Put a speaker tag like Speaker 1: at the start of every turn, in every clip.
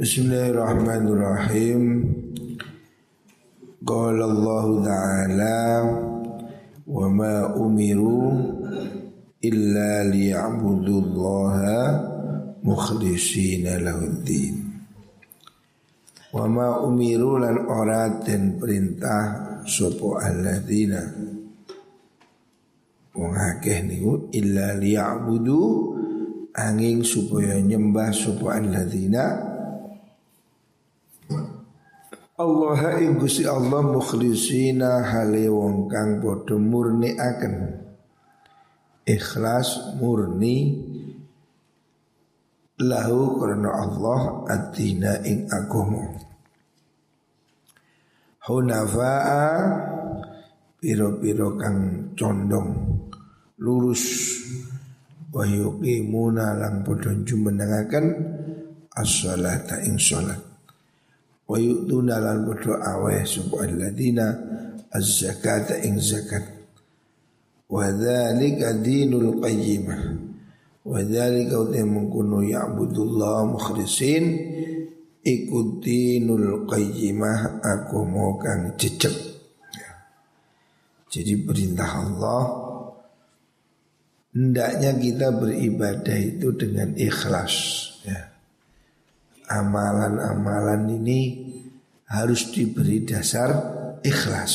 Speaker 1: Bismillahirrahmanirrahim. Qala Allah Ta'ala wa ma umiru illa liya'budullaha mukhlishina lahuddin. Wa ma umiru lan ora den perintah sapa alladzina wong akeh niku illa liya'budu angin supaya nyembah sapa alladzina Allah ing Allah mukhlisina hale wong kang padha akan ikhlas murni lahu karena Allah adina ing agama. Hunafa'a piro-piro kang condong lurus. Wa yuqimuna lang padha jumenengaken as-salata ing salat wa yu'tuna lan padha aweh sapa alladzina az-zakata ing zakat. Wa dzalika dinul qayyimah. Wa dzalika utem kunu ya'budullah mukhlisin iku dinul qayyimah aku mau kang jejeg. Ya. jadi perintah Allah hendaknya kita beribadah itu dengan ikhlas. Ya amalan-amalan ini harus diberi dasar ikhlas.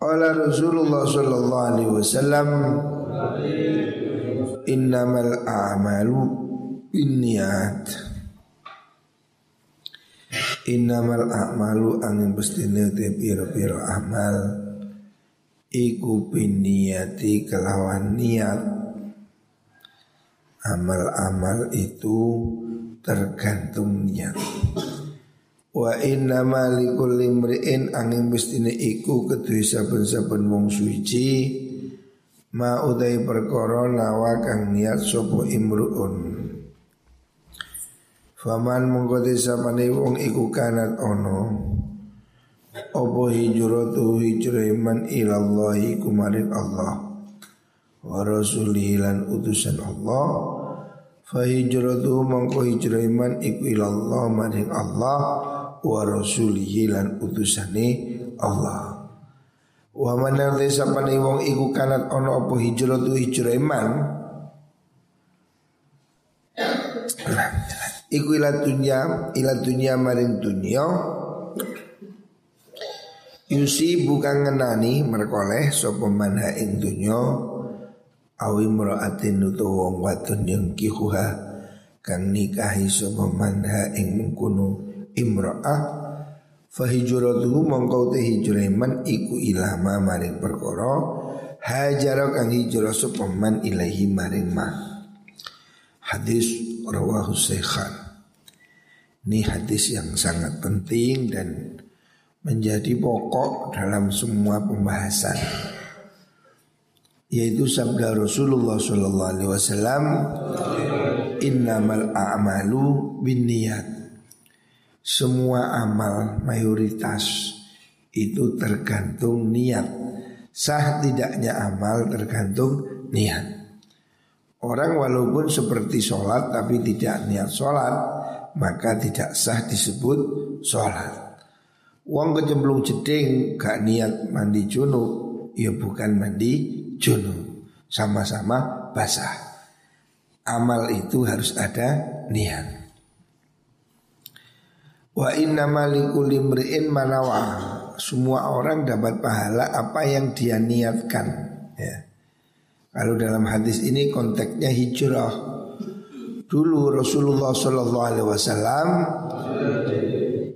Speaker 1: Ala Rasulullah sallallahu alaihi wasallam innamal a'malu binniyat. Innamal a'malu angin bestine te pira-pira amal. Iku binniyati kelawan niat Amal-amal itu tergantung niat. Wa inna malikul limri'in angin mestine iku kedui saben-saben wong suci Ma utai perkara nawa kang niat sopo imru'un. Faman mengkoti sapane wong iku kanat ono Opo hijratu hijraiman ilallahi kumarin Allah wa rasulihi lan utusan Allah. Fa hijratu mangko hijrah iman iku ilallah maring Allah. Wa rasulihi lan utusane Allah. Wa manar pane wong iku kanat ana apa hijratu hijrah iman. Iku ila dunya ila dunya maring dunya. Yusi bukan ngenani merkoleh sapa manha ing dunya awi mra'atin utu wong wadon yang kihuha kang nikahi sapa manha ing mengkono imra'ah. Fa hijratuhu mongko te hijrah man iku ilama maring perkara hajara kang hijrah sapa man ilahi maring ma hadis rawahu Syekhan ini hadis yang sangat penting dan menjadi pokok dalam semua pembahasan yaitu sabda Rasulullah sallallahu alaihi wasallam innamal a'malu binniyat. Semua amal mayoritas itu tergantung niat. Sah tidaknya amal tergantung niat. Orang walaupun seperti sholat tapi tidak niat sholat Maka tidak sah disebut sholat. Uang kecemplung jeding gak niat mandi junub Ya bukan mandi junub sama-sama basah. Amal itu harus ada niat. Wa inna malikul limri'in manawa. Semua orang dapat pahala apa yang dia niatkan. Ya. Kalau dalam hadis ini konteksnya hijrah. Dulu Rasulullah Shallallahu Alaihi Wasallam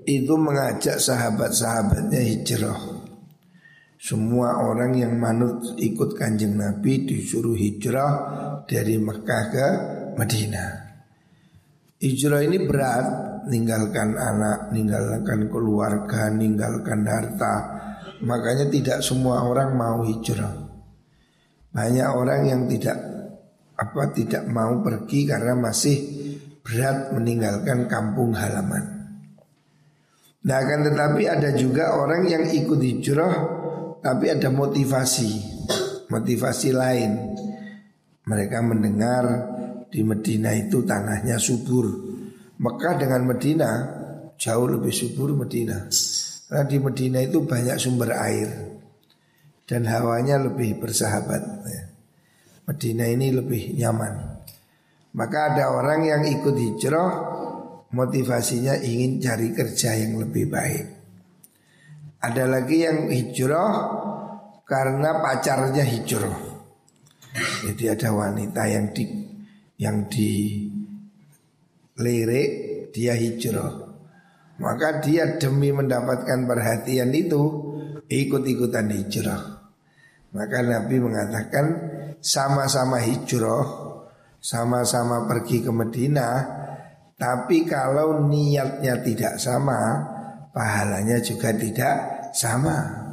Speaker 1: itu mengajak sahabat-sahabatnya hijrah. Semua orang yang manut ikut kanjeng Nabi disuruh hijrah dari Mekah ke Madinah. Hijrah ini berat, ninggalkan anak, ninggalkan keluarga, ninggalkan harta. Makanya tidak semua orang mau hijrah. Banyak orang yang tidak apa tidak mau pergi karena masih berat meninggalkan kampung halaman. Nah, akan tetapi ada juga orang yang ikut hijrah tapi ada motivasi, motivasi lain. Mereka mendengar di Medina itu tanahnya subur. Mekah dengan Medina jauh lebih subur Medina. Karena di Medina itu banyak sumber air dan hawanya lebih bersahabat. Medina ini lebih nyaman. Maka ada orang yang ikut hijrah motivasinya ingin cari kerja yang lebih baik. Ada lagi yang hijrah karena pacarnya hijrah. Jadi ada wanita yang di yang di lirik dia hijrah. Maka dia demi mendapatkan perhatian itu ikut-ikutan hijrah. Maka Nabi mengatakan sama-sama hijrah, sama-sama pergi ke Medina, tapi kalau niatnya tidak sama, pahalanya juga tidak sama.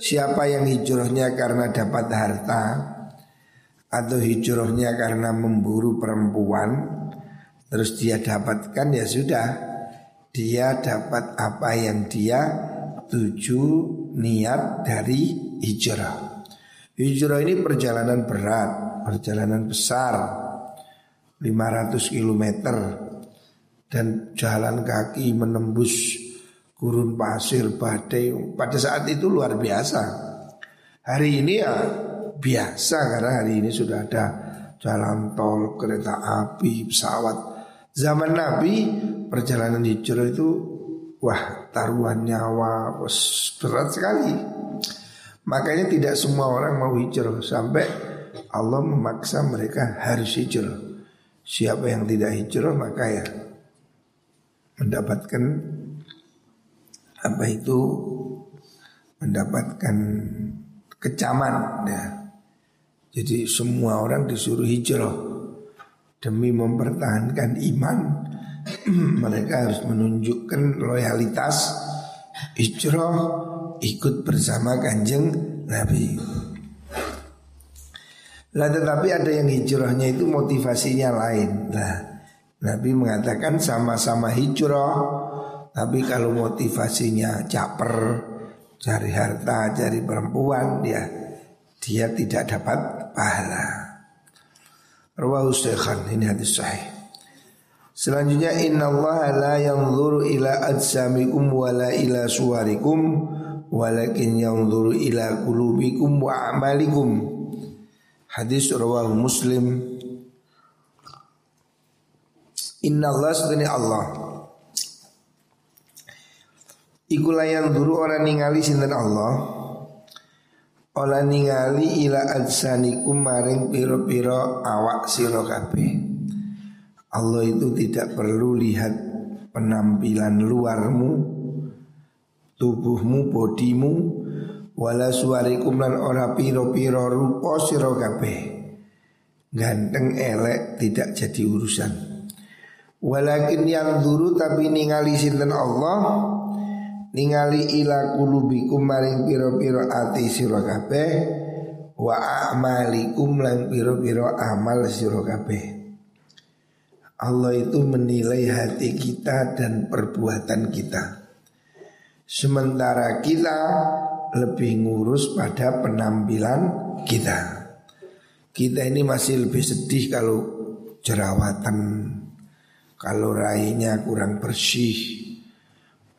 Speaker 1: Siapa yang hijrahnya karena dapat harta, atau hijrahnya karena memburu perempuan terus dia dapatkan ya sudah dia dapat apa yang dia tuju niat dari hijrah. Hijrah ini perjalanan berat, perjalanan besar 500 km dan jalan kaki menembus gurun pasir badai pada saat itu luar biasa. Hari ini ya biasa karena hari ini sudah ada jalan tol, kereta api, pesawat. Zaman Nabi perjalanan hijrah itu wah taruhan nyawa berat sekali. Makanya tidak semua orang mau hijrah sampai Allah memaksa mereka harus hijrah. Siapa yang tidak hijrah maka ya mendapatkan apa itu mendapatkan kecaman ya jadi semua orang disuruh hijrah demi mempertahankan iman. mereka harus menunjukkan loyalitas hijrah ikut bersama kanjeng Nabi. Lah tetapi ada yang hijrahnya itu motivasinya lain. Nah, Nabi mengatakan sama-sama hijrah, tapi kalau motivasinya caper, cari harta, cari perempuan, dia dia tidak dapat pahala. Rawahu ini hadis sahih. Selanjutnya inna Allah la yanzuru ila ajsamikum wa la ila suwarikum walakin yanzuru ila qulubikum wa amalikum. Hadis rawahu Muslim. Inna Allah sedani Allah. Iku yang duru orang ningali sinten Allah Ola ningali ila adsanikum maring piro-piro awak siro kabeh. Allah itu tidak perlu lihat penampilan luarmu, tubuhmu, bodimu, wala suarikum lan ora piro-piro rupa siro kabeh. Ganteng elek tidak jadi urusan. Walakin yang dulu tapi ningali sinten Allah ningali ila kulubikum maring piro-piro ati sira kabeh wa amalikum lan piro-piro amal sira kabeh. Allah itu menilai hati kita dan perbuatan kita. Sementara kita lebih ngurus pada penampilan kita. Kita ini masih lebih sedih kalau jerawatan Kalau rainya kurang bersih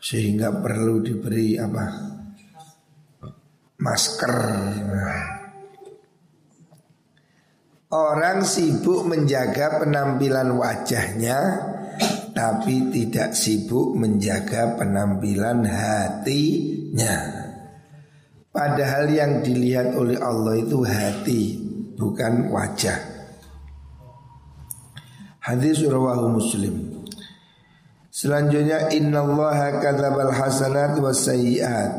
Speaker 1: sehingga perlu diberi apa masker. Orang sibuk menjaga penampilan wajahnya tapi tidak sibuk menjaga penampilan hatinya. Padahal yang dilihat oleh Allah itu hati bukan wajah. Hadis rawahu Muslim. Selanjutnya innallaha kadzabal hasanat was sayyiat.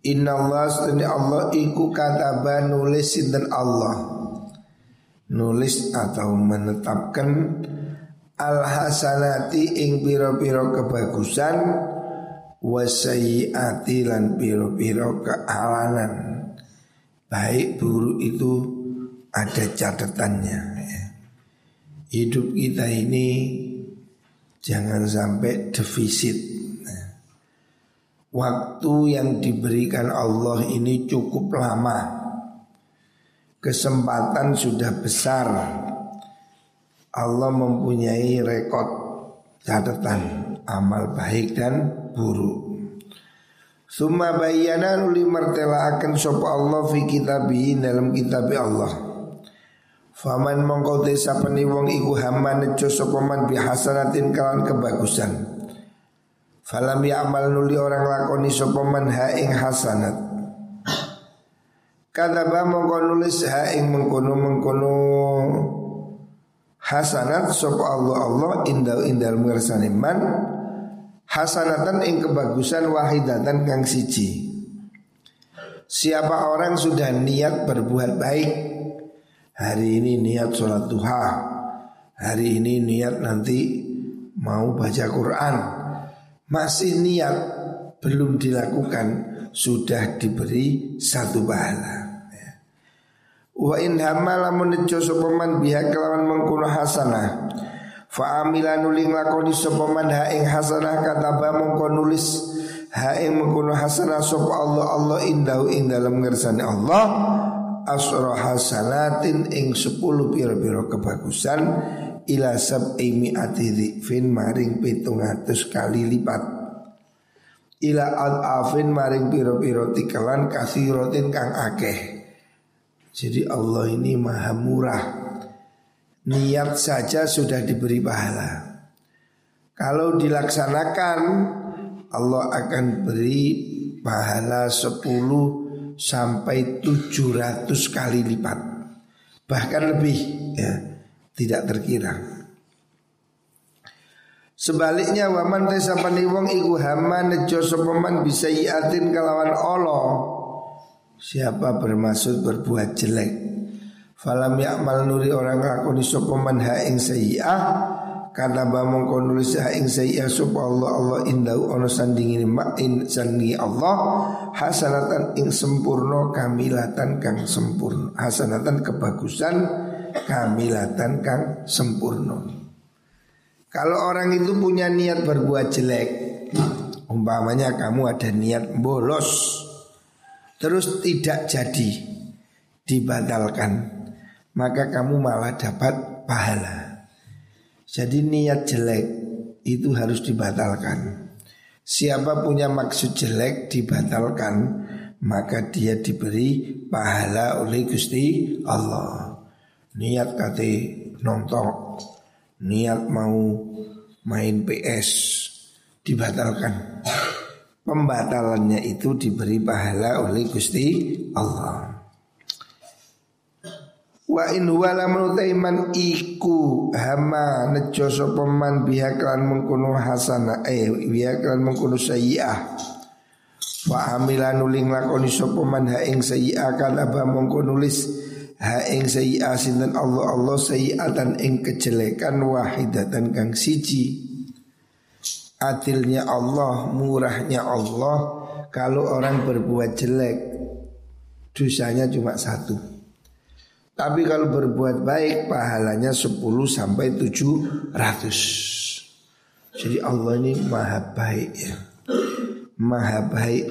Speaker 1: Innallaha sunni Allah iku kataba nulis sinten Allah. Nulis atau menetapkan al hasanati ing piro-piro kebagusan wasayyiati lan piro-piro kealanan. Baik buruk itu ada catatannya. Hidup kita ini Jangan sampai defisit nah, Waktu yang diberikan Allah ini cukup lama Kesempatan sudah besar Allah mempunyai rekod catatan amal baik dan buruk. Suma bayana nuli martela akan sopa Allah fi kitabi dalam kitab Allah. Faman mongkau desa peniwong iku hama nejo sopaman bihasanatin kawan kebagusan. Falam amal nuli orang lakoni sopaman ha ing hasanat. Kata ba mongko nulis ha ing mengkono mengkono hasanat sopa Allah Allah indal indal mengersani man hasanatan ing kebagusan wahidatan kang siji. Siapa orang sudah niat berbuat baik Hari ini niat sholat duha. Hari ini niat nanti mau baca Quran. Masih niat belum dilakukan Sudah diberi satu pahala. Wa in hamala nejo sopaman biha kelawan mengkuno hasanah. Fa amila nuling lakoni sapa man ha ing hasanah ba mongko nulis ha ing mengkono hasanah sapa Allah. Allah indahu ing dalam ngersane Allah asra hasanatin ing 10 pira-pira kebagusan ila sab'i mi'ati dhifin maring 700 kali lipat. Ila al-afin maring pira-pira tikalan kasiratin kang akeh. Jadi Allah ini maha murah. Niat saja sudah diberi pahala. Kalau dilaksanakan Allah akan beri pahala 10 sampai 700 kali lipat. Bahkan lebih ya. Tidak terkira. Sebaliknya waman tesa paniwong iku hama nejo sopaman bisa iatin kalawan Allah. Siapa bermaksud berbuat jelek? Falam yakmal nuri orang lakoni sopaman ha ing sayyi'ah Karena bamong kau nulis ha ing sayyi'ah Sopa Allah Allah indau ono sandingin ma'in sandingi Allah Hasanatan ing sempurno kamilatan kang sempurno Hasanatan kebagusan kamilatan kang sempurno Kalau orang itu punya niat berbuat jelek Umpamanya kamu ada niat bolos Terus tidak jadi Dibatalkan maka kamu malah dapat pahala. Jadi niat jelek itu harus dibatalkan. Siapa punya maksud jelek dibatalkan, maka dia diberi pahala oleh Gusti Allah. Niat kate nonton, niat mau main PS dibatalkan. Pembatalannya itu diberi pahala oleh Gusti Allah. Wa in huwa lamun iku hama nejo sapa man biha hasana eh biha mengkono sayyi'ah Wa amila nuling lakoni sapa man ha ing sayyi'ah kan aba mengko nulis ha ing sayyi'ah sinten Allah Allah sayyi'atan ing kejelekan wahidatan kang siji. Adilnya Allah, murahnya Allah Kalau orang berbuat jelek Dosanya cuma satu tapi kalau berbuat baik pahalanya 10 sampai 700. Jadi Allah ini maha baik ya. Maha baik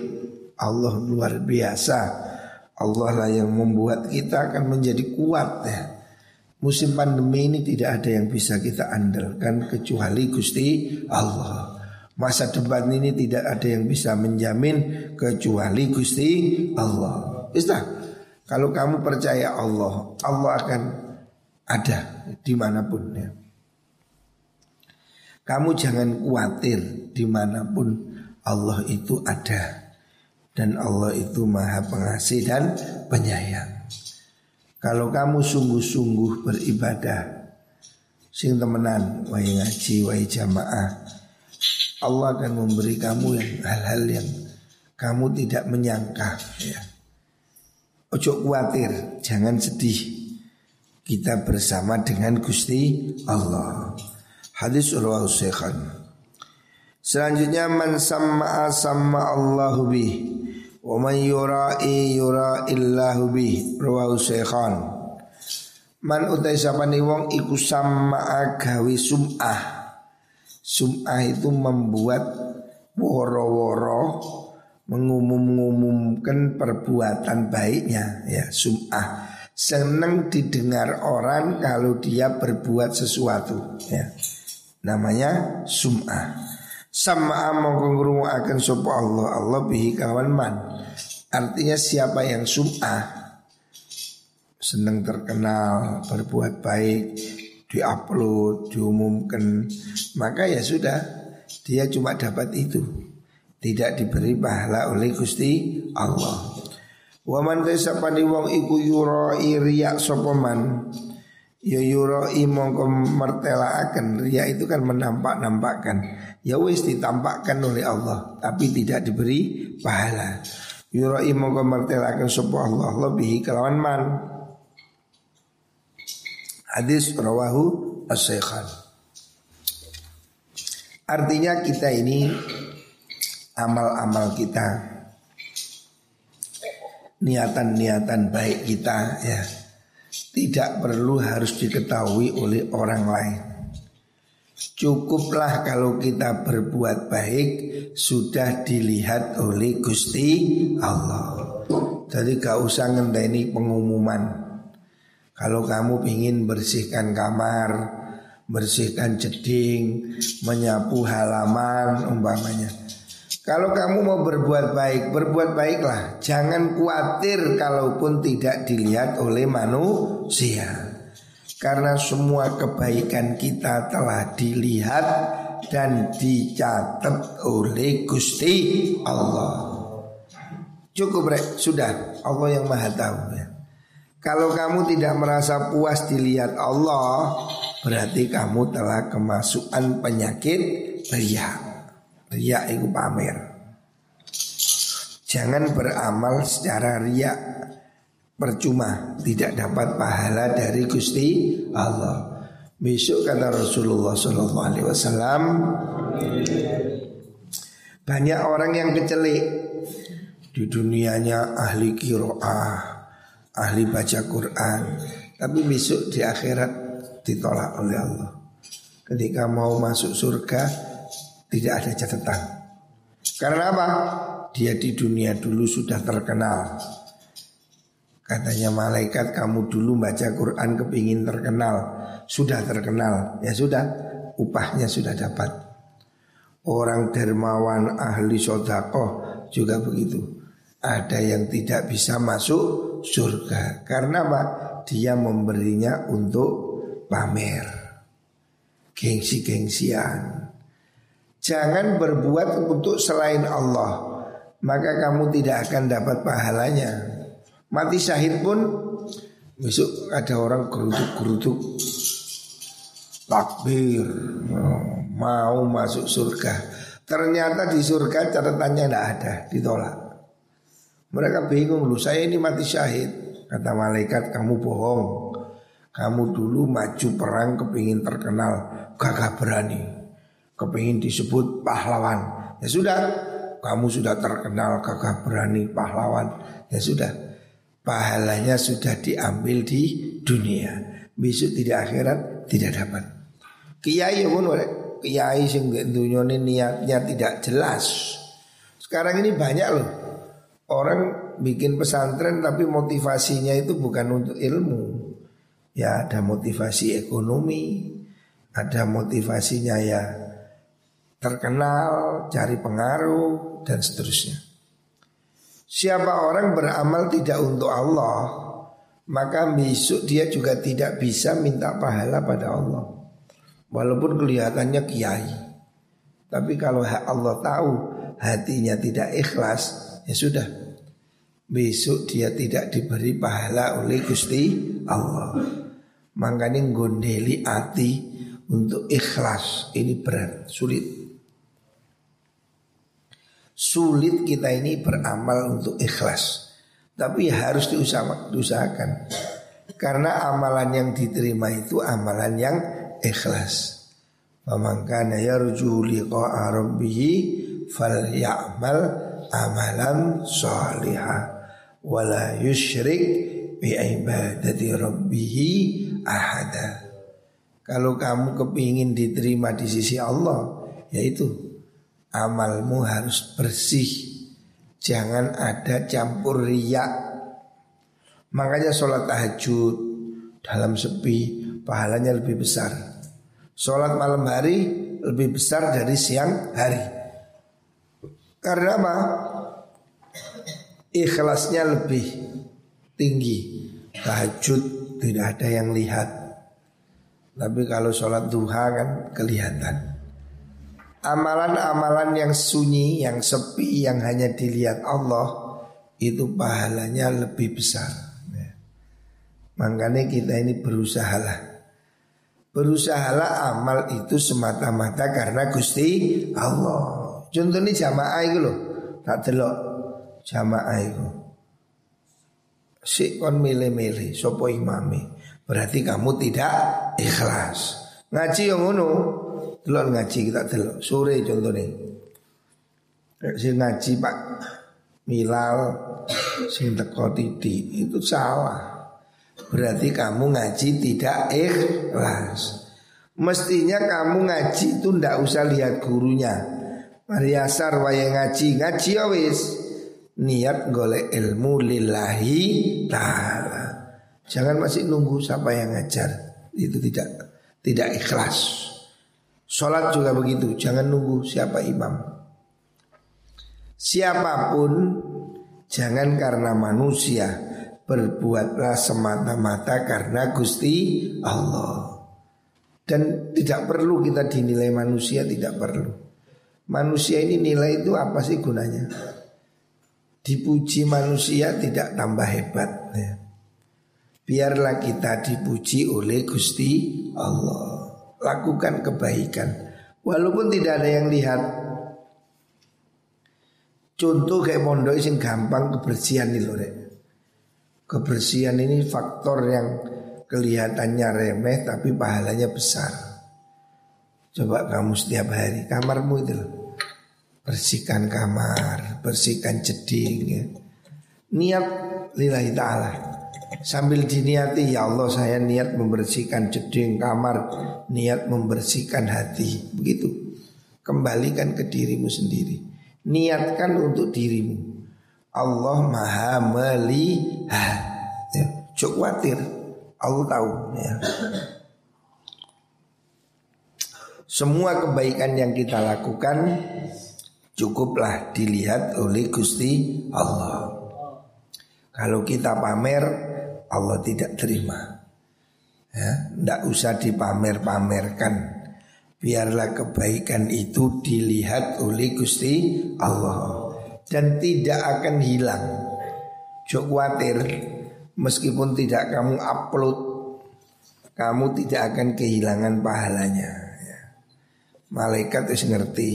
Speaker 1: Allah luar biasa. Allah lah yang membuat kita akan menjadi kuat ya. Musim pandemi ini tidak ada yang bisa kita andalkan kecuali Gusti Allah. Masa depan ini tidak ada yang bisa menjamin kecuali Gusti Allah. Istah. Kalau kamu percaya Allah, Allah akan ada di mana pun ya. Kamu jangan khawatir di mana pun Allah itu ada dan Allah itu maha pengasih dan penyayang. Kalau kamu sungguh-sungguh beribadah, sing temenan, wahai ngaji, wahai jamaah, Allah akan memberi kamu yang hal-hal yang kamu tidak menyangka ya. Ojo khawatir, jangan sedih. Kita bersama dengan Gusti Allah. Hadis rawahu Syekhan. Selanjutnya man sama sama Allahu bih wa man yura'i yura'illahu bih rawahu Syekhan. Man utai sapani wong iku sama agawi sum'ah. Sum'ah itu membuat woro-woro mengumum-ngumumkan perbuatan baiknya ya sum'ah senang didengar orang kalau dia berbuat sesuatu ya. Namanya sum'ah Sama mongko akan sopa Allah. Allah bihi kawan man. Artinya siapa yang sum'ah Senang terkenal Berbuat baik Diupload Diumumkan. Maka ya sudah Dia cuma dapat itu Tidak diberi pahala oleh Gusti Allah. Waman tesapani wong iku yurai riak sopoman Ya yurai mongko mertelaaken Ria itu kan menampak-nampakkan. Ya wis ditampakkan oleh Allah Tapi tidak diberi pahala. Yurai mongko mertelaaken sopo Allah Lebih kelawan man. Hadis rawahu as Artinya kita ini Amal-amal kita Niatan-niatan baik kita ya tidak perlu harus diketahui oleh orang lain. Cukuplah kalau kita berbuat baik sudah dilihat oleh Gusti Allah. Jadi gak usah ngenteni pengumuman. Kalau kamu ingin bersihkan kamar, bersihkan jeding, menyapu halaman umpamanya. Kalau kamu mau berbuat baik, berbuat baiklah. Jangan khawatir kalaupun tidak dilihat oleh manusia. Karena semua kebaikan kita telah dilihat dan dicatat oleh Gusti Allah. Cukup rek, sudah Allah yang maha tahu ya. Kalau kamu tidak merasa puas dilihat Allah, berarti kamu telah kemasukan penyakit riak. Ria itu pamer. Jangan beramal secara ria Percuma Tidak dapat pahala dari Gusti Allah. Besok kata Rasulullah SAW Banyak orang yang kecelik. Di dunianya ahli kiroah Ahli baca Quran Tapi besok di akhirat ditolak oleh Allah. Ketika mau masuk surga tidak ada catatan. Karena apa? Dia di dunia dulu sudah terkenal. Katanya malaikat kamu dulu baca Quran kepingin terkenal. Sudah terkenal. Ya sudah, upahnya sudah dapat. Orang dermawan ahli sodakoh juga begitu. Ada yang tidak bisa masuk surga. Karena apa? Dia memberinya untuk pamer. Gengsi-gengsian. Jangan berbuat untuk selain Allah Maka kamu tidak akan dapat pahalanya. Mati syahid pun Besok ada orang gerutuk-gerutuk Takbir. Mau masuk surga. Ternyata di surga catatannya tidak ada Ditolak. Mereka bingung Lu saya ini mati syahid. Kata malaikat kamu bohong. Kamu dulu maju perang kepingin terkenal. Gagah berani kepingin disebut pahlawan. Ya sudah, kamu sudah terkenal gagah berani pahlawan. Ya sudah, pahalanya sudah diambil di dunia. Besok tidak akhirat tidak dapat. Kiai pun kiai sing dunia ini niatnya tidak jelas. Sekarang ini banyak loh orang bikin pesantren tapi motivasinya itu bukan untuk ilmu. Ya ada motivasi ekonomi, ada motivasinya ya terkenal, cari pengaruh dan seterusnya. Siapa orang beramal tidak untuk Allah, maka besok dia juga tidak bisa minta pahala pada Allah. Walaupun kelihatannya kiai. Tapi kalau Allah tahu hatinya tidak ikhlas, ya sudah. Besok dia tidak diberi pahala oleh Gusti Allah. Makanya gondeli hati untuk ikhlas ini berat, sulit. Sulit kita ini beramal untuk ikhlas. Tapi harus diusahakan. Karena amalan yang diterima itu amalan yang ikhlas. Faman kana yarju liqa'a rabbihi falyamal amalan salihah wala yusyrik bi ibadati ahada. Kalau kamu kepingin diterima di sisi Allah, yaitu amalmu harus bersih. Jangan ada campur riak. Makanya sholat tahajud dalam sepi pahalanya lebih besar. Sholat malam hari lebih besar dari siang hari. Karena apa? Ikhlasnya lebih tinggi. Tahajud tidak ada yang lihat. Tapi kalau sholat duha kan kelihatan. Amalan-amalan yang sunyi, yang sepi, yang hanya dilihat Allah itu pahalanya lebih besar. Ya. Makanya kita ini berusahalah. Berusahalah amal itu semata-mata karena Gusti Allah. Contohnya jamaah itu loh, tak delok jamaah itu. Si kon milih-milih sopo imami. Berarti kamu tidak ikhlas. Ngaji yang ngono, delok ngaji kita delok sore contohnya. Si ngaji Pak Milal sing teko titi itu salah. Berarti kamu ngaji tidak ikhlas. Mestinya kamu ngaji itu ndak usah lihat gurunya. Mari asar waya ngaji, ngaji ya wis niat golek ilmu lillahi ta'ala. Jangan masih nunggu siapa yang ngajar. Itu tidak tidak ikhlas. Sholat juga begitu. Jangan nunggu siapa imam. Siapa pun jangan karena manusia berbuatlah semata-mata karena Gusti Allah. Dan tidak perlu kita dinilai manusia, tidak perlu. Manusia ini nilai itu apa sih gunanya? Dipuji manusia tidak tambah hebat ya. Biarlah kita dipuji oleh Gusti Allah Lakukan kebaikan Walaupun tidak ada yang lihat Contoh kayak pondok sing gampang kebersihan nih loh. Kebersihan ini faktor yang kelihatannya remeh tapi pahalanya besar. Coba kamu setiap hari kamarmu itu loh bersihkan kamar, bersihkan jeding ya. Niat lillahi ta'ala Sambil diniati ya Allah saya niat membersihkan jeding kamar Niat membersihkan hati. Begitu. Kembalikan ke dirimu sendiri. Niatkan untuk dirimu. Allah maha melihat. Ya, Cuk khawatir. Allah tahu ya. Semua kebaikan yang kita lakukan cukuplah dilihat oleh Gusti Allah. Kalau kita pamer, Allah tidak terima. Ya, tidak usah dipamer-pamerkan. Biarlah kebaikan itu dilihat oleh Gusti Allah dan tidak akan hilang. Jok khawatir meskipun tidak kamu upload, kamu tidak akan kehilangan pahalanya. Ya. Malaikat itu ngerti.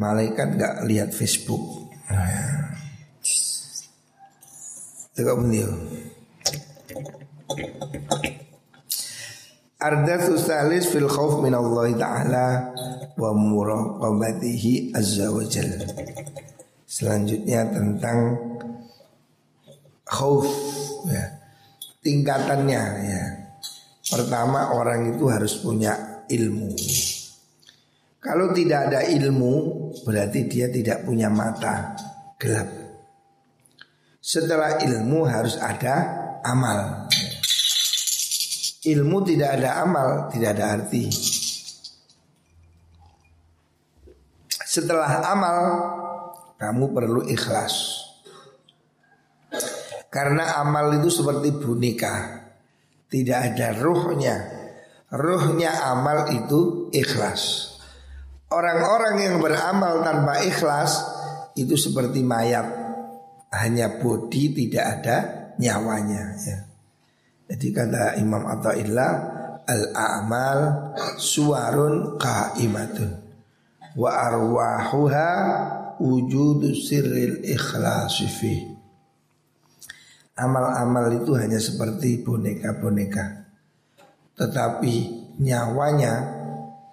Speaker 1: Malaikat nggak lihat Facebook. Tengok beliau. Ardathu salis fil khawf min Allah Ta'ala wa muraqabatihi azza wa jal. Selanjutnya tentang khawf ya. Tingkatannya ya. Pertama orang itu harus punya ilmu. Kalau tidak ada ilmu berarti dia tidak punya mata gelap. Setelah ilmu harus ada amal. Ilmu tidak ada amal tidak ada arti. Setelah amal kamu perlu ikhlas. Karena amal itu seperti boneka, tidak ada ruhnya. Ruhnya amal itu ikhlas. Orang-orang yang beramal tanpa ikhlas itu seperti mayat, hanya bodi tidak ada nyawanya. Ya. Jadi kata Imam Atta'illah al-a'mal suwarun qaimatun wa arwahuha wujudu sirril ikhlasi fi. Amal-amal itu hanya seperti boneka-boneka. Tetapi nyawanya,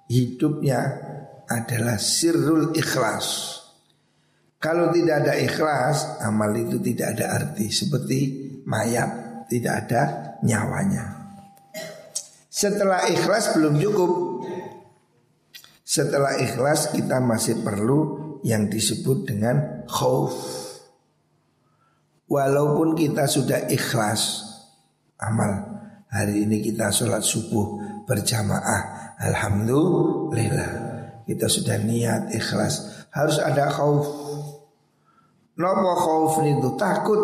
Speaker 1: hidupnya adalah sirrul ikhlas. Kalau tidak ada ikhlas, amal itu tidak ada arti. Seperti mayat, tidak ada nyawanya. Setelah ikhlas belum cukup. Setelah ikhlas kita masih perlu yang disebut dengan khauf. Walaupun kita sudah ikhlas amal Hari ini kita sholat subuh berjamaah Alhamdulillah Kita sudah niat ikhlas Harus ada khauf Nopo khauf itu takut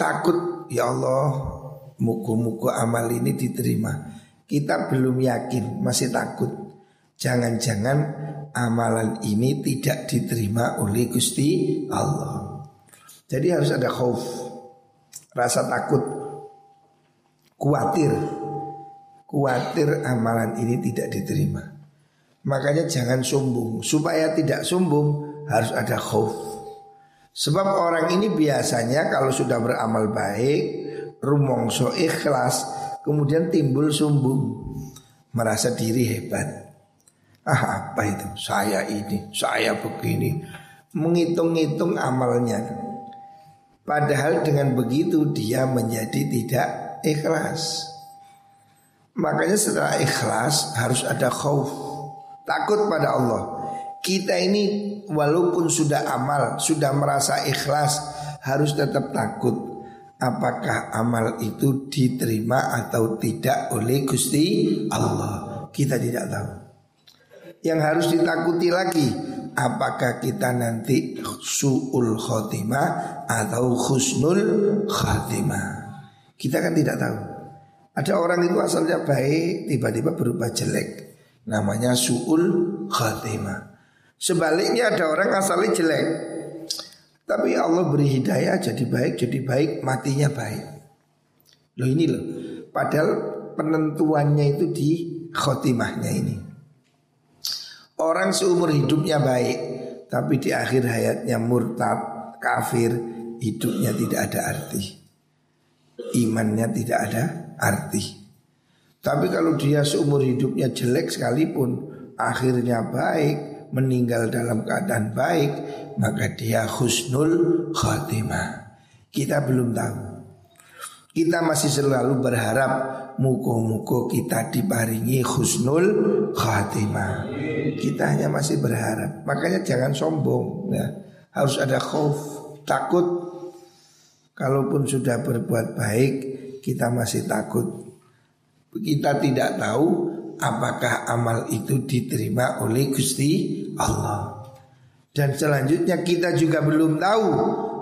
Speaker 1: Takut ya Allah Muku-muku amal ini diterima. Kita belum yakin Masih takut. Jangan-jangan amalan ini tidak diterima oleh Gusti Allah. Jadi harus ada khauf Rasa takut Kuatir. Kuatir amalan ini tidak diterima. Makanya jangan sombong. Supaya tidak sombong harus ada khauf Sebab orang ini biasanya kalau sudah beramal baik Rumongso ikhlas Kemudian timbul sombong Merasa diri hebat Ah apa itu Saya ini, saya begini Menghitung-hitung amalnya Padahal dengan begitu dia menjadi tidak ikhlas. Makanya setelah ikhlas harus ada khauf, takut pada Allah. Kita ini walaupun sudah amal, sudah merasa ikhlas, harus tetap takut apakah amal itu diterima atau tidak oleh Gusti Allah. Kita tidak tahu. Yang harus ditakuti lagi apakah kita nanti suul khotimah atau khusnul khatimah. Kita kan tidak tahu. Ada orang itu asalnya baik, tiba-tiba berubah jelek. Namanya su'ul khatimah. Sebaliknya ada orang asalnya jelek. Tapi Allah beri hidayah jadi baik, jadi baik, matinya baik. Loh ini loh. Padahal penentuannya itu di khotimahnya ini. Orang seumur hidupnya baik, tapi di akhir hayatnya murtad, kafir, hidupnya tidak ada arti imannya tidak ada arti. Tapi kalau dia seumur hidupnya jelek sekalipun akhirnya baik, meninggal dalam keadaan baik, maka dia husnul khatimah. Kita belum tahu. Kita masih selalu berharap muko-muko kita diparingi husnul khatimah. Kita hanya masih berharap. Makanya jangan sombong ya. Harus ada khauf, takut Kalaupun sudah berbuat baik kita masih takut Kita tidak tahu apakah amal itu diterima oleh Gusti Allah? Dan selanjutnya kita juga belum tahu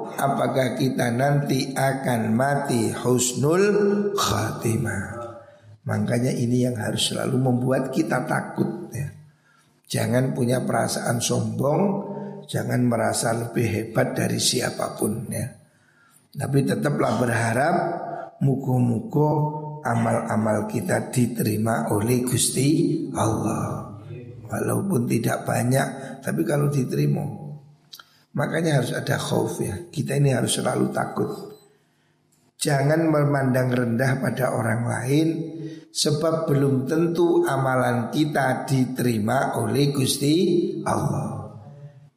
Speaker 1: Apakah kita nanti akan mati husnul khatimah. Makanya ini yang harus selalu membuat kita takut ya. Jangan punya perasaan sombong Jangan merasa lebih hebat dari siapa pun ya. Tapi tetaplah berharap muko-muko amal-amal kita diterima oleh Gusti Allah. Walaupun tidak banyak, tapi kalau diterima. Makanya harus ada khauf ya. Kita ini harus selalu takut. Jangan memandang rendah pada orang lain sebab belum tentu amalan kita diterima oleh Gusti Allah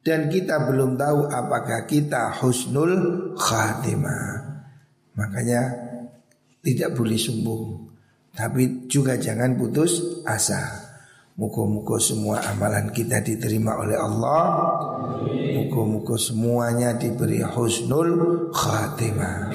Speaker 1: dan kita belum tahu apakah kita husnul khatimah. Makanya tidak boleh sombong, tapi juga jangan putus asa. Muka-muka semua amalan kita diterima oleh Allah. Muka-muka semuanya diberi husnul khatimah.